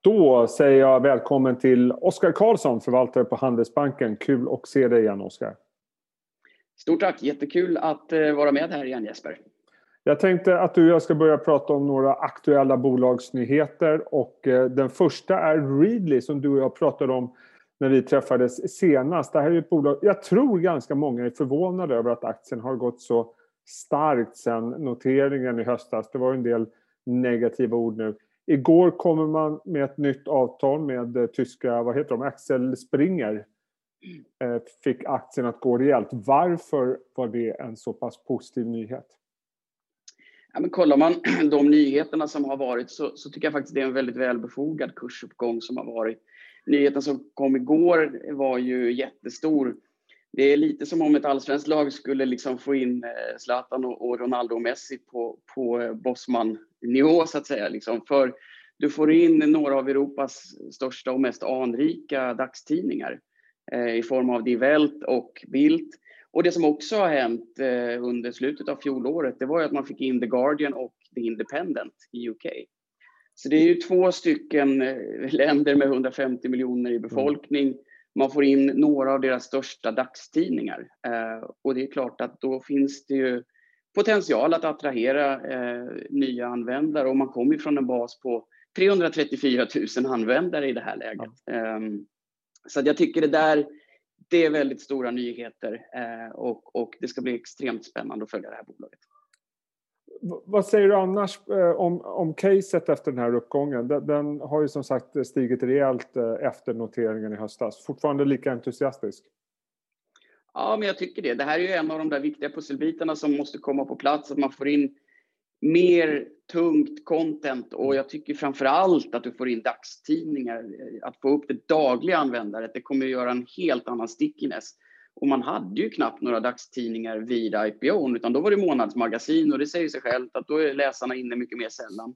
Då säger jag välkommen till Oskar Karlsson, förvaltare på Handelsbanken. Kul att se dig igen, Oskar. Stort tack! Jättekul att eh, vara med här igen, Jesper. Jag tänkte att du och jag ska börja prata om några aktuella bolagsnyheter. Och eh, den första är Readly, som du och jag pratade om när vi träffades senast. Det här är ett bolag, jag tror ganska många är förvånade över att aktien har gått så starkt sedan noteringen i höstas. Det var en del negativa ord nu. Igår kommer man med ett nytt avtal med eh, tyska, vad heter de, Axel Springer. Eh, fick aktien att gå rejält. Varför var det en så pass positiv nyhet? Ja, men kollar man de nyheterna som har varit så, så, tycker jag faktiskt det är en väldigt välbefogad kursuppgång som har varit. Nyheten som kom igår var ju jättestor. Det är lite som om ett allsvenskt lag skulle liksom få in eh, Zlatan och Ronaldo och Messi på, på nivå så att säga. Liksom. För du får in några av Europas största och mest anrika dagstidningar eh, i form av Die Welt och Bild. Och det som också har hänt eh, under slutet av fjolåret, det var ju att man fick in The Guardian och The Independent i UK. Så det är ju två stycken eh, länder med 150 miljoner i befolkning. Man får in några av deras största dagstidningar. Eh, och det är klart att då finns det ju potential att attrahera eh, nya användare och man kommer ju från en bas på 334 000 användare i det här läget. Ja. Um, så jag tycker det där, det är väldigt stora nyheter uh, och, och det ska bli extremt spännande att följa det här bolaget. Vad säger du annars uh, om, om caset efter den här uppgången? Den, den, har ju som sagt stigit rejält uh, efter noteringen i höstas. Fortfarande lika entusiastisk? Ja, men jag tycker det. Det här är ju en av de där viktiga pusselbitarna som måste komma på plats, att man får in mer tungt content och jag tycker framför allt att du får in dagstidningar. Eh, att få upp det dagliga användandet det kommer att göra en helt annan stickiness. Och man hade ju knappt några dagstidningar vid IPO, utan då var det månadsmagasin och det säger sig självt att då är läsarna inne mycket mer sällan.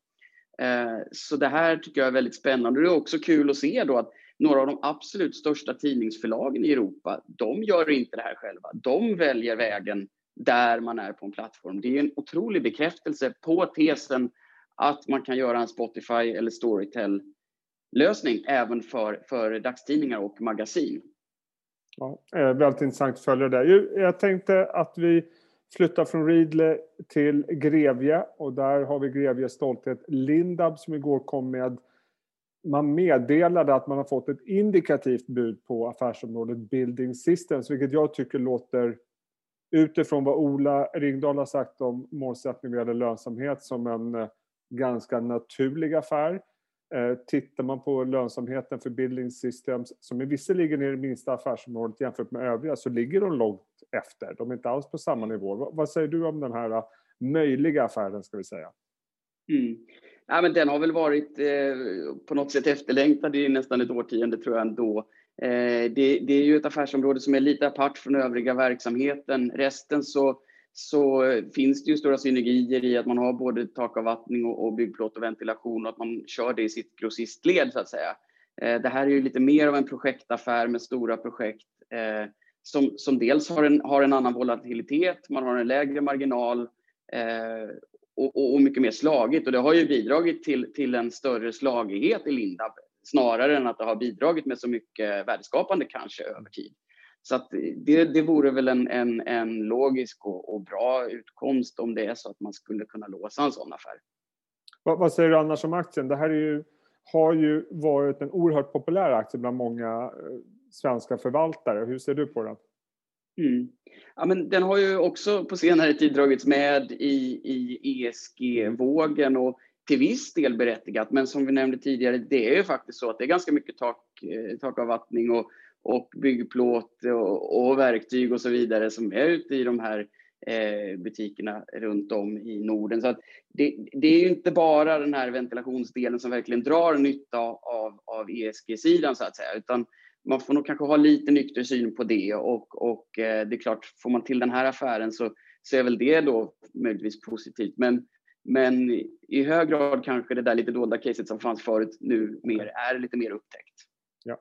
Eh, så det här tycker jag är väldigt spännande. Det är också kul att se då att några av de absolut största tidningsförlagen i Europa, de gör inte det här själva. De väljer vägen där man är på en plattform. Det är en otrolig bekräftelse på tesen att man kan göra en Spotify eller Storytel-lösning även för, för dagstidningar och magasin. Ja, eh, väldigt intressant att följa det. Jag tänkte att vi flyttar från Readly till Grevie och där har vi Grevies stolthet Lindab som igår kom med man meddelade att man har fått ett indikativt bud på affärsområdet Building Systems, vilket jag tycker låter utifrån vad Ola Ringdahl har sagt om målsättning vad gäller lönsamhet som en eh, ganska naturlig affär. Eh, tittar man på lönsamheten för Building Systems, som är visserligen är det minsta affärsområdet jämfört med övriga, så ligger de långt efter. De är inte alls på samma nivå. Vad säger du om den här eh, möjliga affären, ska vi säga? Mm. Ja, men den har väl varit eh, på något sätt efterlängtad i nästan ett årtionde, tror jag ändå. Eh, det, det, är ju ett affärsområde som är lite apart från övriga verksamheten. Resten så, så finns det ju stora synergier i att man har både takavvattning och, och byggplåt och ventilation och att man kör det i sitt grossistled så att säga. Eh, det här är ju lite mer av en projektaffär med stora projekt eh, som, som dels har en, har en annan volatilitet, man har en lägre marginal eh, och, och, mycket mer slagigt. Och det har ju bidragit till, till en större slagighet i Lindab snarare än att det har bidragit med så mycket värdeskapande kanske över tid. Så att det, det vore väl en, en, en logisk och, och, bra utkomst om det är så att man skulle kunna låsa en sån affär. Vad, vad säger du annars om aktien? Det här ju, har ju varit en oerhört populär aktie bland många eh, svenska förvaltare. Hur ser du på den? Mm. Ja, men den har ju också på senare tid dragits med i, i ESG-vågen och till viss del berättigat, men som vi nämnde tidigare, det är ju faktiskt så att det är ganska mycket tak, eh, takavvattning och, och byggplåt och, och verktyg och så vidare som är ute i de här eh, butikerna runt om i Norden. Så att det, det, är ju inte bara den här ventilationsdelen som verkligen drar nytta av, av ESG-sidan så att säga, utan man får nog kanske ha lite nykter syn på det och, och eh, det är klart, får man till den här affären så, så är väl det då möjligtvis positivt. Men men i hög grad kanske det där lite dolda caset som fanns förut nu mer är lite mer upptäckt. Ja.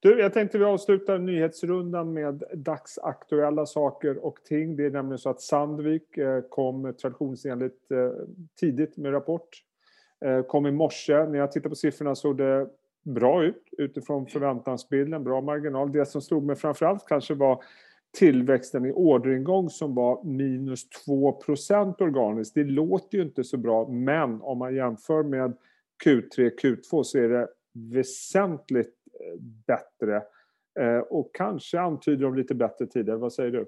Du, jag tänkte vi avslutar nyhetsrundan med dagsaktuella saker och ting. Det är nämligen så att Sandvik eh, kom traditionsenligt eh, tidigt med rapport. Eh, kom i morse, när jag tittar på siffrorna såg det bra ut utifrån förväntansbilden, bra marginal. Det som slog mig framförallt kanske var tillväxten i orderingång som var minus 2% organiskt. Det låter ju inte så bra, men om man jämför med Q3, Q2 så är det väsentligt eh, bättre eh, och kanske antyder de lite bättre tider. Vad säger du?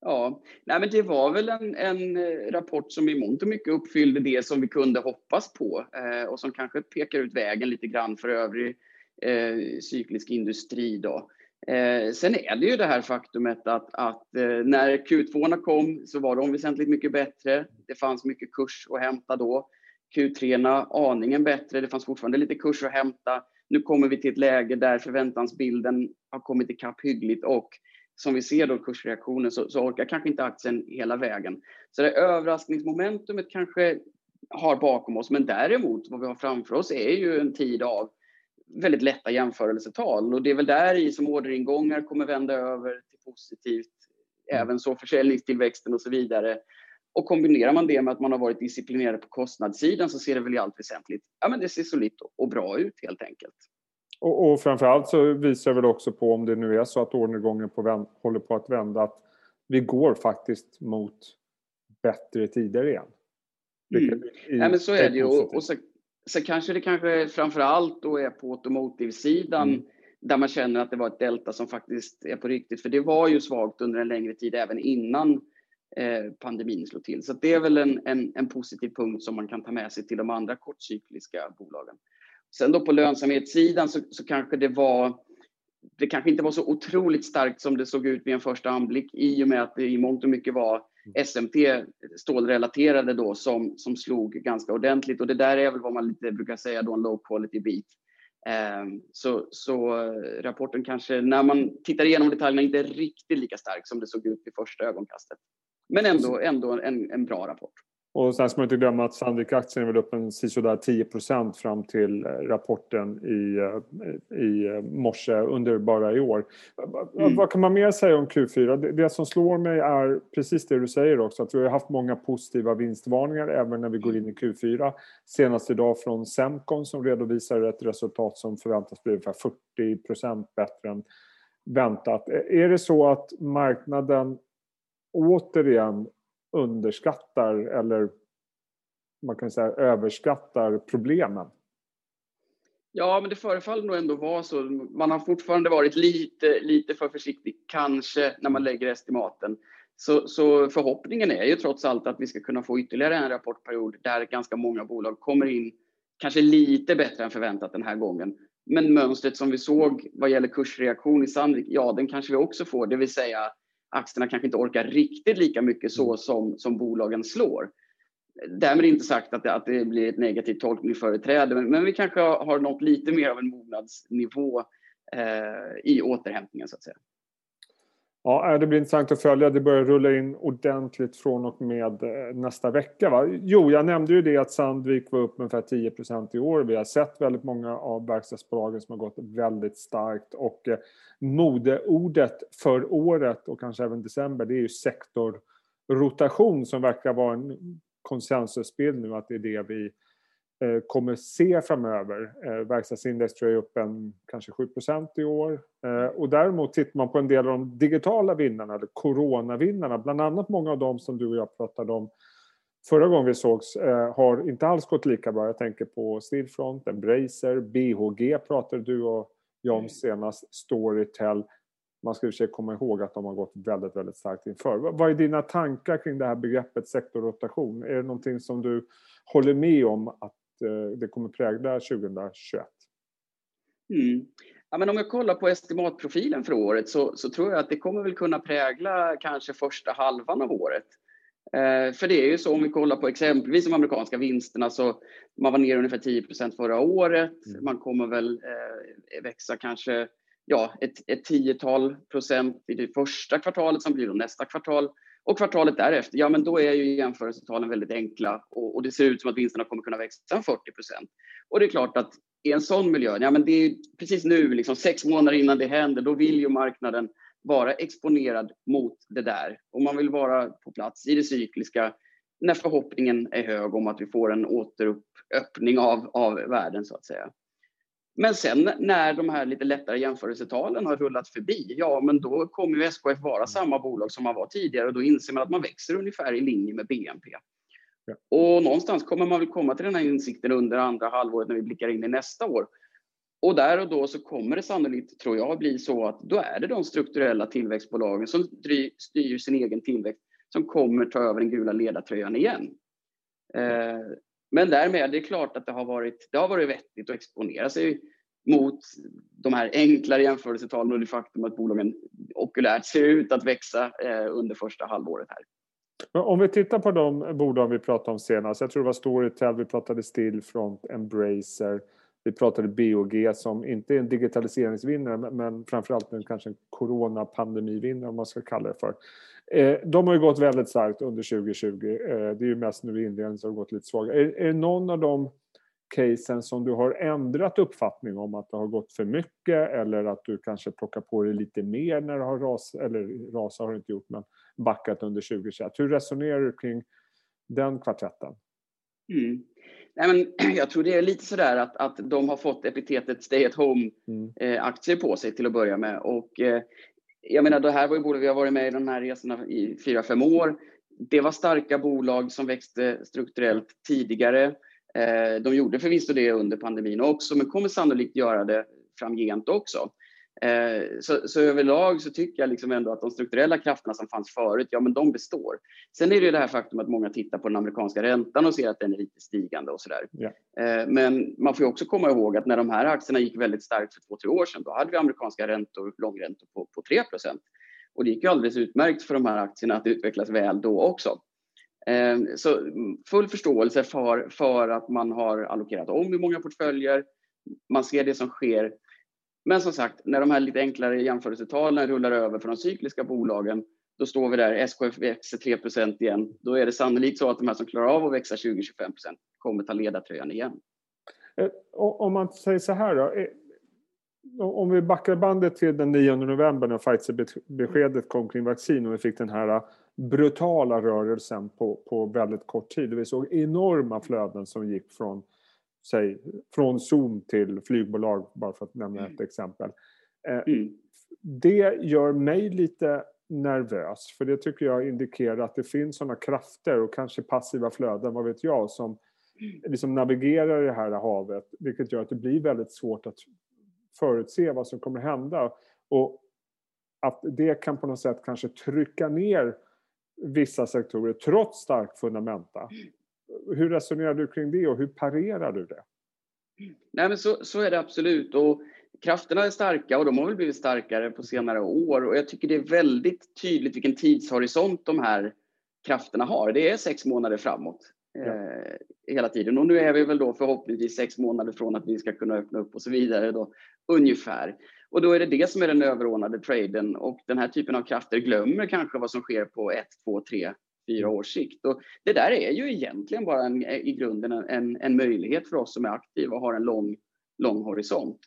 Ja, nej men det var väl en, en, eh, rapport som i mångt och mycket uppfyllde det som vi kunde hoppas på eh, och som kanske pekar ut vägen lite grann för övrig eh, cyklisk industri. Då. Eh, sen är det ju det här faktumet att, att eh, när Q2 kom så var de väsentligt mycket bättre. Det fanns mycket kurs att hämta då. Q3 aningen bättre, det fanns fortfarande lite kurs att hämta. Nu kommer vi till ett läge där förväntansbilden har kommit ikapp hyggligt och som vi ser då kursreaktionen så, så orkar kanske inte aktien hela vägen. Så det överraskningsmomentumet kanske har bakom oss, men däremot vad vi har framför oss är ju en tid av väldigt lätta jämförelsetal och det är väl där i som orderingångar kommer vända över till positivt, mm. även så försäljningstillväxten och så vidare. Och kombinerar man det med att man har varit disciplinerad på kostnadssidan så ser det väl i allt väsentligt, ja men det ser solitt och bra ut helt enkelt. Och, och framförallt så visar det väl också på om det nu är så att orderingången på håller på att vända att vi går faktiskt mot bättre tider igen. Mm. Ja, men så är det ju. Och, och så, kanske det kanske framför allt då är på automotive-sidan mm. där man känner att det var ett delta som faktiskt är på riktigt. För det var ju svagt under en längre tid även innan eh, pandemin slog till. Så det är väl en, en, en, positiv punkt som man kan ta med sig till de andra kortcykliska bolagen. Sen då på lönsamhetssidan så, så kanske det var det kanske inte var så otroligt starkt som det såg ut vid en första anblick i och med att det i mångt och mycket var. SMT stålrelaterade då som, som slog ganska ordentligt och det där är väl vad man lite brukar säga då en low quality beat. Ehm, så, så rapporten kanske när man tittar igenom detaljerna inte är riktigt lika stark som det såg ut vid första ögonkastet. Men ändå, ändå en, en bra rapport. Och sen ska man inte glömma att Sandvik-aktien är väl upp en sådär 10% fram till eh, rapporten i, eh, i eh, morse under bara i år. Mm. Vad kan man mer säga om Q4? Det, det, som slår mig är precis det du säger också, att vi har haft många positiva vinstvarningar även när vi går in i Q4. Senast idag från Semcon som redovisar ett resultat som förväntas bli ungefär 40% bättre än väntat. Är det så att marknaden återigen underskattar eller man kan säga överskattar problemen? Ja, men det förefaller nog ändå vara så. Man har fortfarande varit lite, lite för försiktig, kanske, när man lägger estimaten. Så, så, förhoppningen är ju trots allt att vi ska kunna få ytterligare en rapportperiod där ganska många bolag kommer in, kanske lite bättre än förväntat den här gången. Men mönstret som vi såg vad gäller kursreaktion i Sandvik, ja, den kanske vi också får, det vill säga aktierna kanske inte orkar riktigt lika mycket så mm. som, som bolagen slår. Därmed inte sagt att det, att det blir ett negativt tolkningsföreträde, men, men vi kanske har nått lite mer av en mognadsnivå eh, i återhämtningen så att säga. Ja, eh, det blir intressant att följa. Det börjar rulla in ordentligt från och med eh, nästa vecka. Va? Jo, jag nämnde ju det att Sandvik var upp ungefär 10% i år. Vi har sett väldigt många av verkstadsbolagen som har gått väldigt starkt. Och eh, modeordet för året och kanske även december, det är ju sektorrotation som verkar vara en konsensusbild nu att det är det vi kommer se framöver. Eh, verkstadsindex tror jag är upp en kanske 7% i år. Eh, och däremot tittar man på en del av de digitala vinnarna, eller coronavinnarna, bland annat många av dem som du och jag pratade om förra gången vi sågs, har inte alls gått lika bra. Jag tänker på Stillfront, Embracer, BHG pratade du och jag om mm. senast, Storytel. Man ska i och för sig komma ihåg att de har gått väldigt, väldigt starkt inför. Vad är dina tankar kring det här begreppet sektorrotation? Är det någonting som du håller med om att Eh, det kommer prägla 2021? Mm. Ja, men om jag kollar på estimatprofilen för året så, så, tror jag att det kommer väl kunna prägla kanske första halvan av året. Eh, för det är ju så om vi kollar på exempelvis de amerikanska vinsterna så man var ner ungefär 10% förra året. Mm. Man kommer väl eh, växa kanske ja, ett, ett tiotal procent i det första kvartalet som blir då nästa kvartal. Och kvartalet därefter, ja men då är ju jämförelsetalen väldigt enkla och, och det ser ut som att vinsterna kommer kunna växa 40 procent. Och det är klart att i en sån miljö, ja men det är precis nu, liksom sex månader innan det händer, då vill ju marknaden vara exponerad mot det där. Och man vill vara på plats i det cykliska när förhoppningen är hög om att vi får en återöppning av, av världen så att säga. Men sen när de här lite lättare jämförelsetalen har rullat förbi, ja men då kommer ju SKF vara samma bolag som man var tidigare och då inser man att man växer ungefär i linje med BNP. Ja. Och någonstans kommer man väl komma till den här insikten under andra halvåret när vi blickar in i nästa år. Och där och då så kommer det sannolikt, tror jag, bli så att då är det de strukturella tillväxtbolagen som styr sin egen tillväxt som kommer ta över den gula ledartröjan igen. Eh, men därmed, det är klart att det har varit, det har varit vettigt att exponera sig mot de här enklare jämförelsetalen och det faktum att bolagen okulärt ser ut att växa eh, under första halvåret här. Om vi tittar på de bolag vi pratade om senast, jag tror det var Storytel, vi pratade Stillfront, Embracer, vi pratade BOG som inte är en digitaliseringsvinnare men framförallt en kanske en coronapandemivinnare om man ska kalla det för. Eh, de har ju gått väldigt starkt under 2020. Eh, det är ju mest nu i inledningen som har gått lite svagare. Är, är det någon av de casen som du har ändrat uppfattning om att det har gått för mycket eller att du kanske plockar på dig lite mer när det har rasat, eller rasat har det inte gjort, men backat under 2021. Hur resonerar du kring den kvartetten? Mm. Nej, men jag tror det är lite sådär att, att de har fått epitetet stay at home-aktier mm. eh, på sig till att börja med. Och, eh, jag menar, det här var ju bolag, vi har varit med i de här resorna i fyra, fem år. Det var starka bolag som växte strukturellt tidigare. Eh, de gjorde förvisso det under pandemin också, men kommer sannolikt göra det framgent också. Eh, så, så, överlag så tycker jag liksom ändå att de strukturella krafterna som fanns förut, ja men de består. Sen är det ju det här faktum att många tittar på den amerikanska räntan och ser att den är lite stigande och sådär. Yeah. Men man får också komma ihåg att när de här aktierna gick väldigt starkt för två, tre år sedan, då hade vi amerikanska räntor, långräntor på, på 3 Och det gick ju alldeles utmärkt för de här aktierna att utvecklas väl då också. Eh, så full förståelse för, för att man har allokerat om i många portföljer. Man ser det som sker men som sagt, när de här lite enklare jämförelsetalen rullar över för de cykliska bolagen, då står vi där, SKF växer 3% igen. Då är det sannolikt så att de här som klarar av att växa 20-25% kommer ta ledartröjan igen. Eh, om man säger så här då. Eh, om vi backar bandet till den 9 november när Pfizer-beskedet kom kring vaccin och vi fick den här eh, brutala rörelsen på, på väldigt kort tid. Vi såg enorma flöden som gick från säg, från Zoom till flygbolag, bara för att nämna ett mm. exempel. Eh, mm. Det gör mig lite nervös, för det tycker jag indikerar att det finns sådana krafter och kanske passiva flöden, vad vet jag, som mm. liksom navigerar i det här havet, vilket gör att det blir väldigt svårt att förutse vad som kommer hända. Och att det kan på något sätt kanske trycka ner vissa sektorer trots stark fundamenta hur resonerar du kring det och hur parerar du det? Nej, men så, så är det absolut. Och krafterna är starka och de har väl blivit starkare på senare år. Och jag tycker det är väldigt tydligt vilken tidshorisont de här krafterna har. Det är sex månader framåt ja. eh, hela tiden. Och nu är vi väl då förhoppningsvis sex månader från att vi ska kunna öppna upp och så vidare. Då, ungefär. Och då är det det som är den överordnade traden. Och den här typen av krafter glömmer kanske vad som sker på ett, två, tre, fyra års sikt. Och det där är ju egentligen bara en, i grunden en, en möjlighet för oss som är aktiva och har en lång, lång horisont.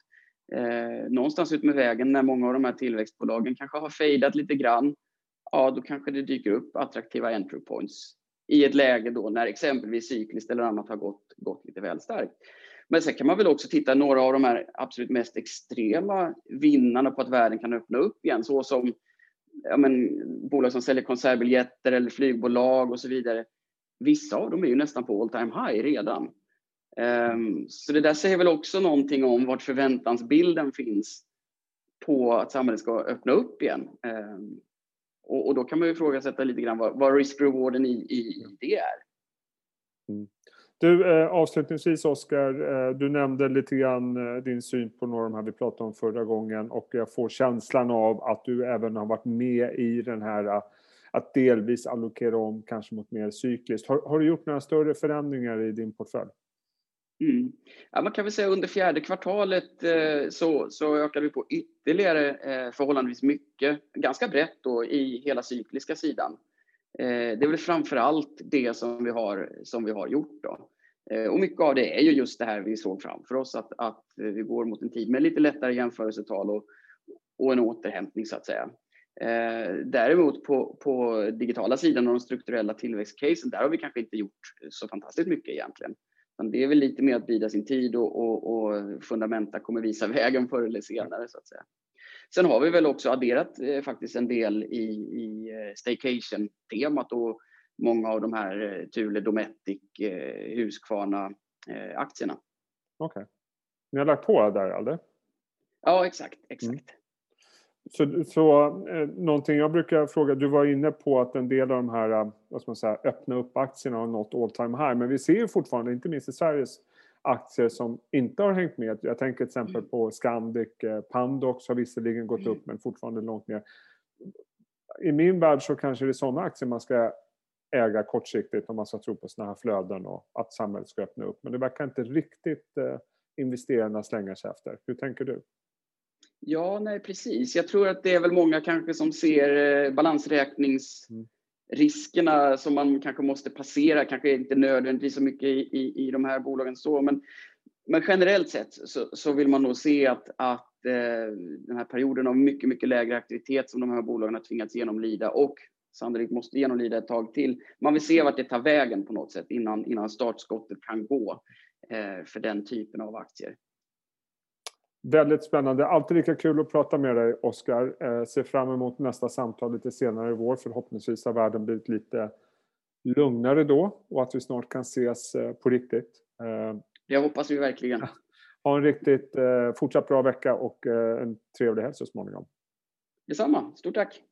Eh, någonstans ut med vägen när många av de här tillväxtbolagen kanske har fejdat lite grann, ja då kanske det dyker upp attraktiva entry points i ett läge då när exempelvis cykliskt eller annat har gått, gått lite väl starkt. Men sen kan man väl också titta några av de här absolut mest extrema vinnarna på att världen kan öppna upp igen, så som ja, men, bolag som säljer konsertbiljetter eller flygbolag och så vidare. Vissa av dem är ju nästan på all time high redan. Um, så det där säger väl också någonting om vart förväntansbilden finns på att samhället ska öppna upp igen. Um, och, och, då kan man ju ifrågasätta lite grann vad, vad risk-rewarden i, i, det är. Mm. Du, eh, avslutningsvis Oskar, eh, du nämnde lite grann eh, din syn på några av de här vi pratade om förra gången och jag får känslan av att du även har varit med i den här eh, att delvis allokera om kanske mot mer cykliskt. Har, har du gjort några större förändringar i din portfölj? Mm. Ja, man kan väl säga under fjärde kvartalet eh, så, så ökade vi på ytterligare eh, förhållandevis mycket, ganska brett då i hela cykliska sidan. Eh, det är väl framför allt det som vi har, som vi har gjort. Då. Eh, och mycket av det är ju just det här vi såg framför oss, att, att vi går mot en tid med lite lättare jämförelsetal och, och en återhämtning så att säga. Eh, däremot på, på digitala sidan och de strukturella tillväxtcasen, där har vi kanske inte gjort så fantastiskt mycket egentligen. Men det är väl lite mer att bida sin tid och, och, och, fundamenta kommer visa vägen förr eller senare så att säga. Sen har vi väl också adderat eh, faktiskt en del i, i eh, staycation-temat och många av de här eh, Thule Dometic, eh, Husqvarna-aktierna. Eh, Okej. Okay. Ni har lagt på där eller? Ja, exakt. exakt. Mm. Så, så eh, någonting jag brukar fråga, du var inne på att en del av de här eh, vad ska man säga, öppna upp-aktierna har nått all time high, men vi ser ju fortfarande, inte minst i Sveriges aktier som inte har hängt med. Jag tänker till exempel mm. på Scandic, eh, Pandox har visserligen gått mm. upp men fortfarande långt ner. I min värld så kanske det är sådana aktier man ska äga kortsiktigt om man ska tro på sådana här flöden och att samhället ska öppna upp. Men det verkar inte riktigt eh, investerarna slänga sig efter. Hur tänker du? Ja, nej precis. Jag tror att det är väl många kanske som ser eh, balansräkningsriskerna mm. Riskerna som man kanske måste passera, kanske inte nödvändigtvis så mycket i, i, i de här bolagen så, men, men generellt sett så, så vill man nog se att, att eh, den här perioden av mycket, mycket lägre aktivitet som de här bolagen har tvingats genomlida och sannolikt måste genomlida ett tag till. Man vill se vart det tar vägen på något sätt innan, innan startskottet kan gå eh, för den typen av aktier. Väldigt spännande. Alltid lika kul att prata med dig, Oskar. Eh, ser fram emot nästa samtal lite senare i vår. Förhoppningsvis har världen blivit lite lugnare då och att vi snart kan ses eh, på riktigt. Eh, det hoppas vi verkligen. Ha en riktigt eh, fortsatt bra vecka och eh, en trevlig helg så småningom. Detsamma. Stort tack.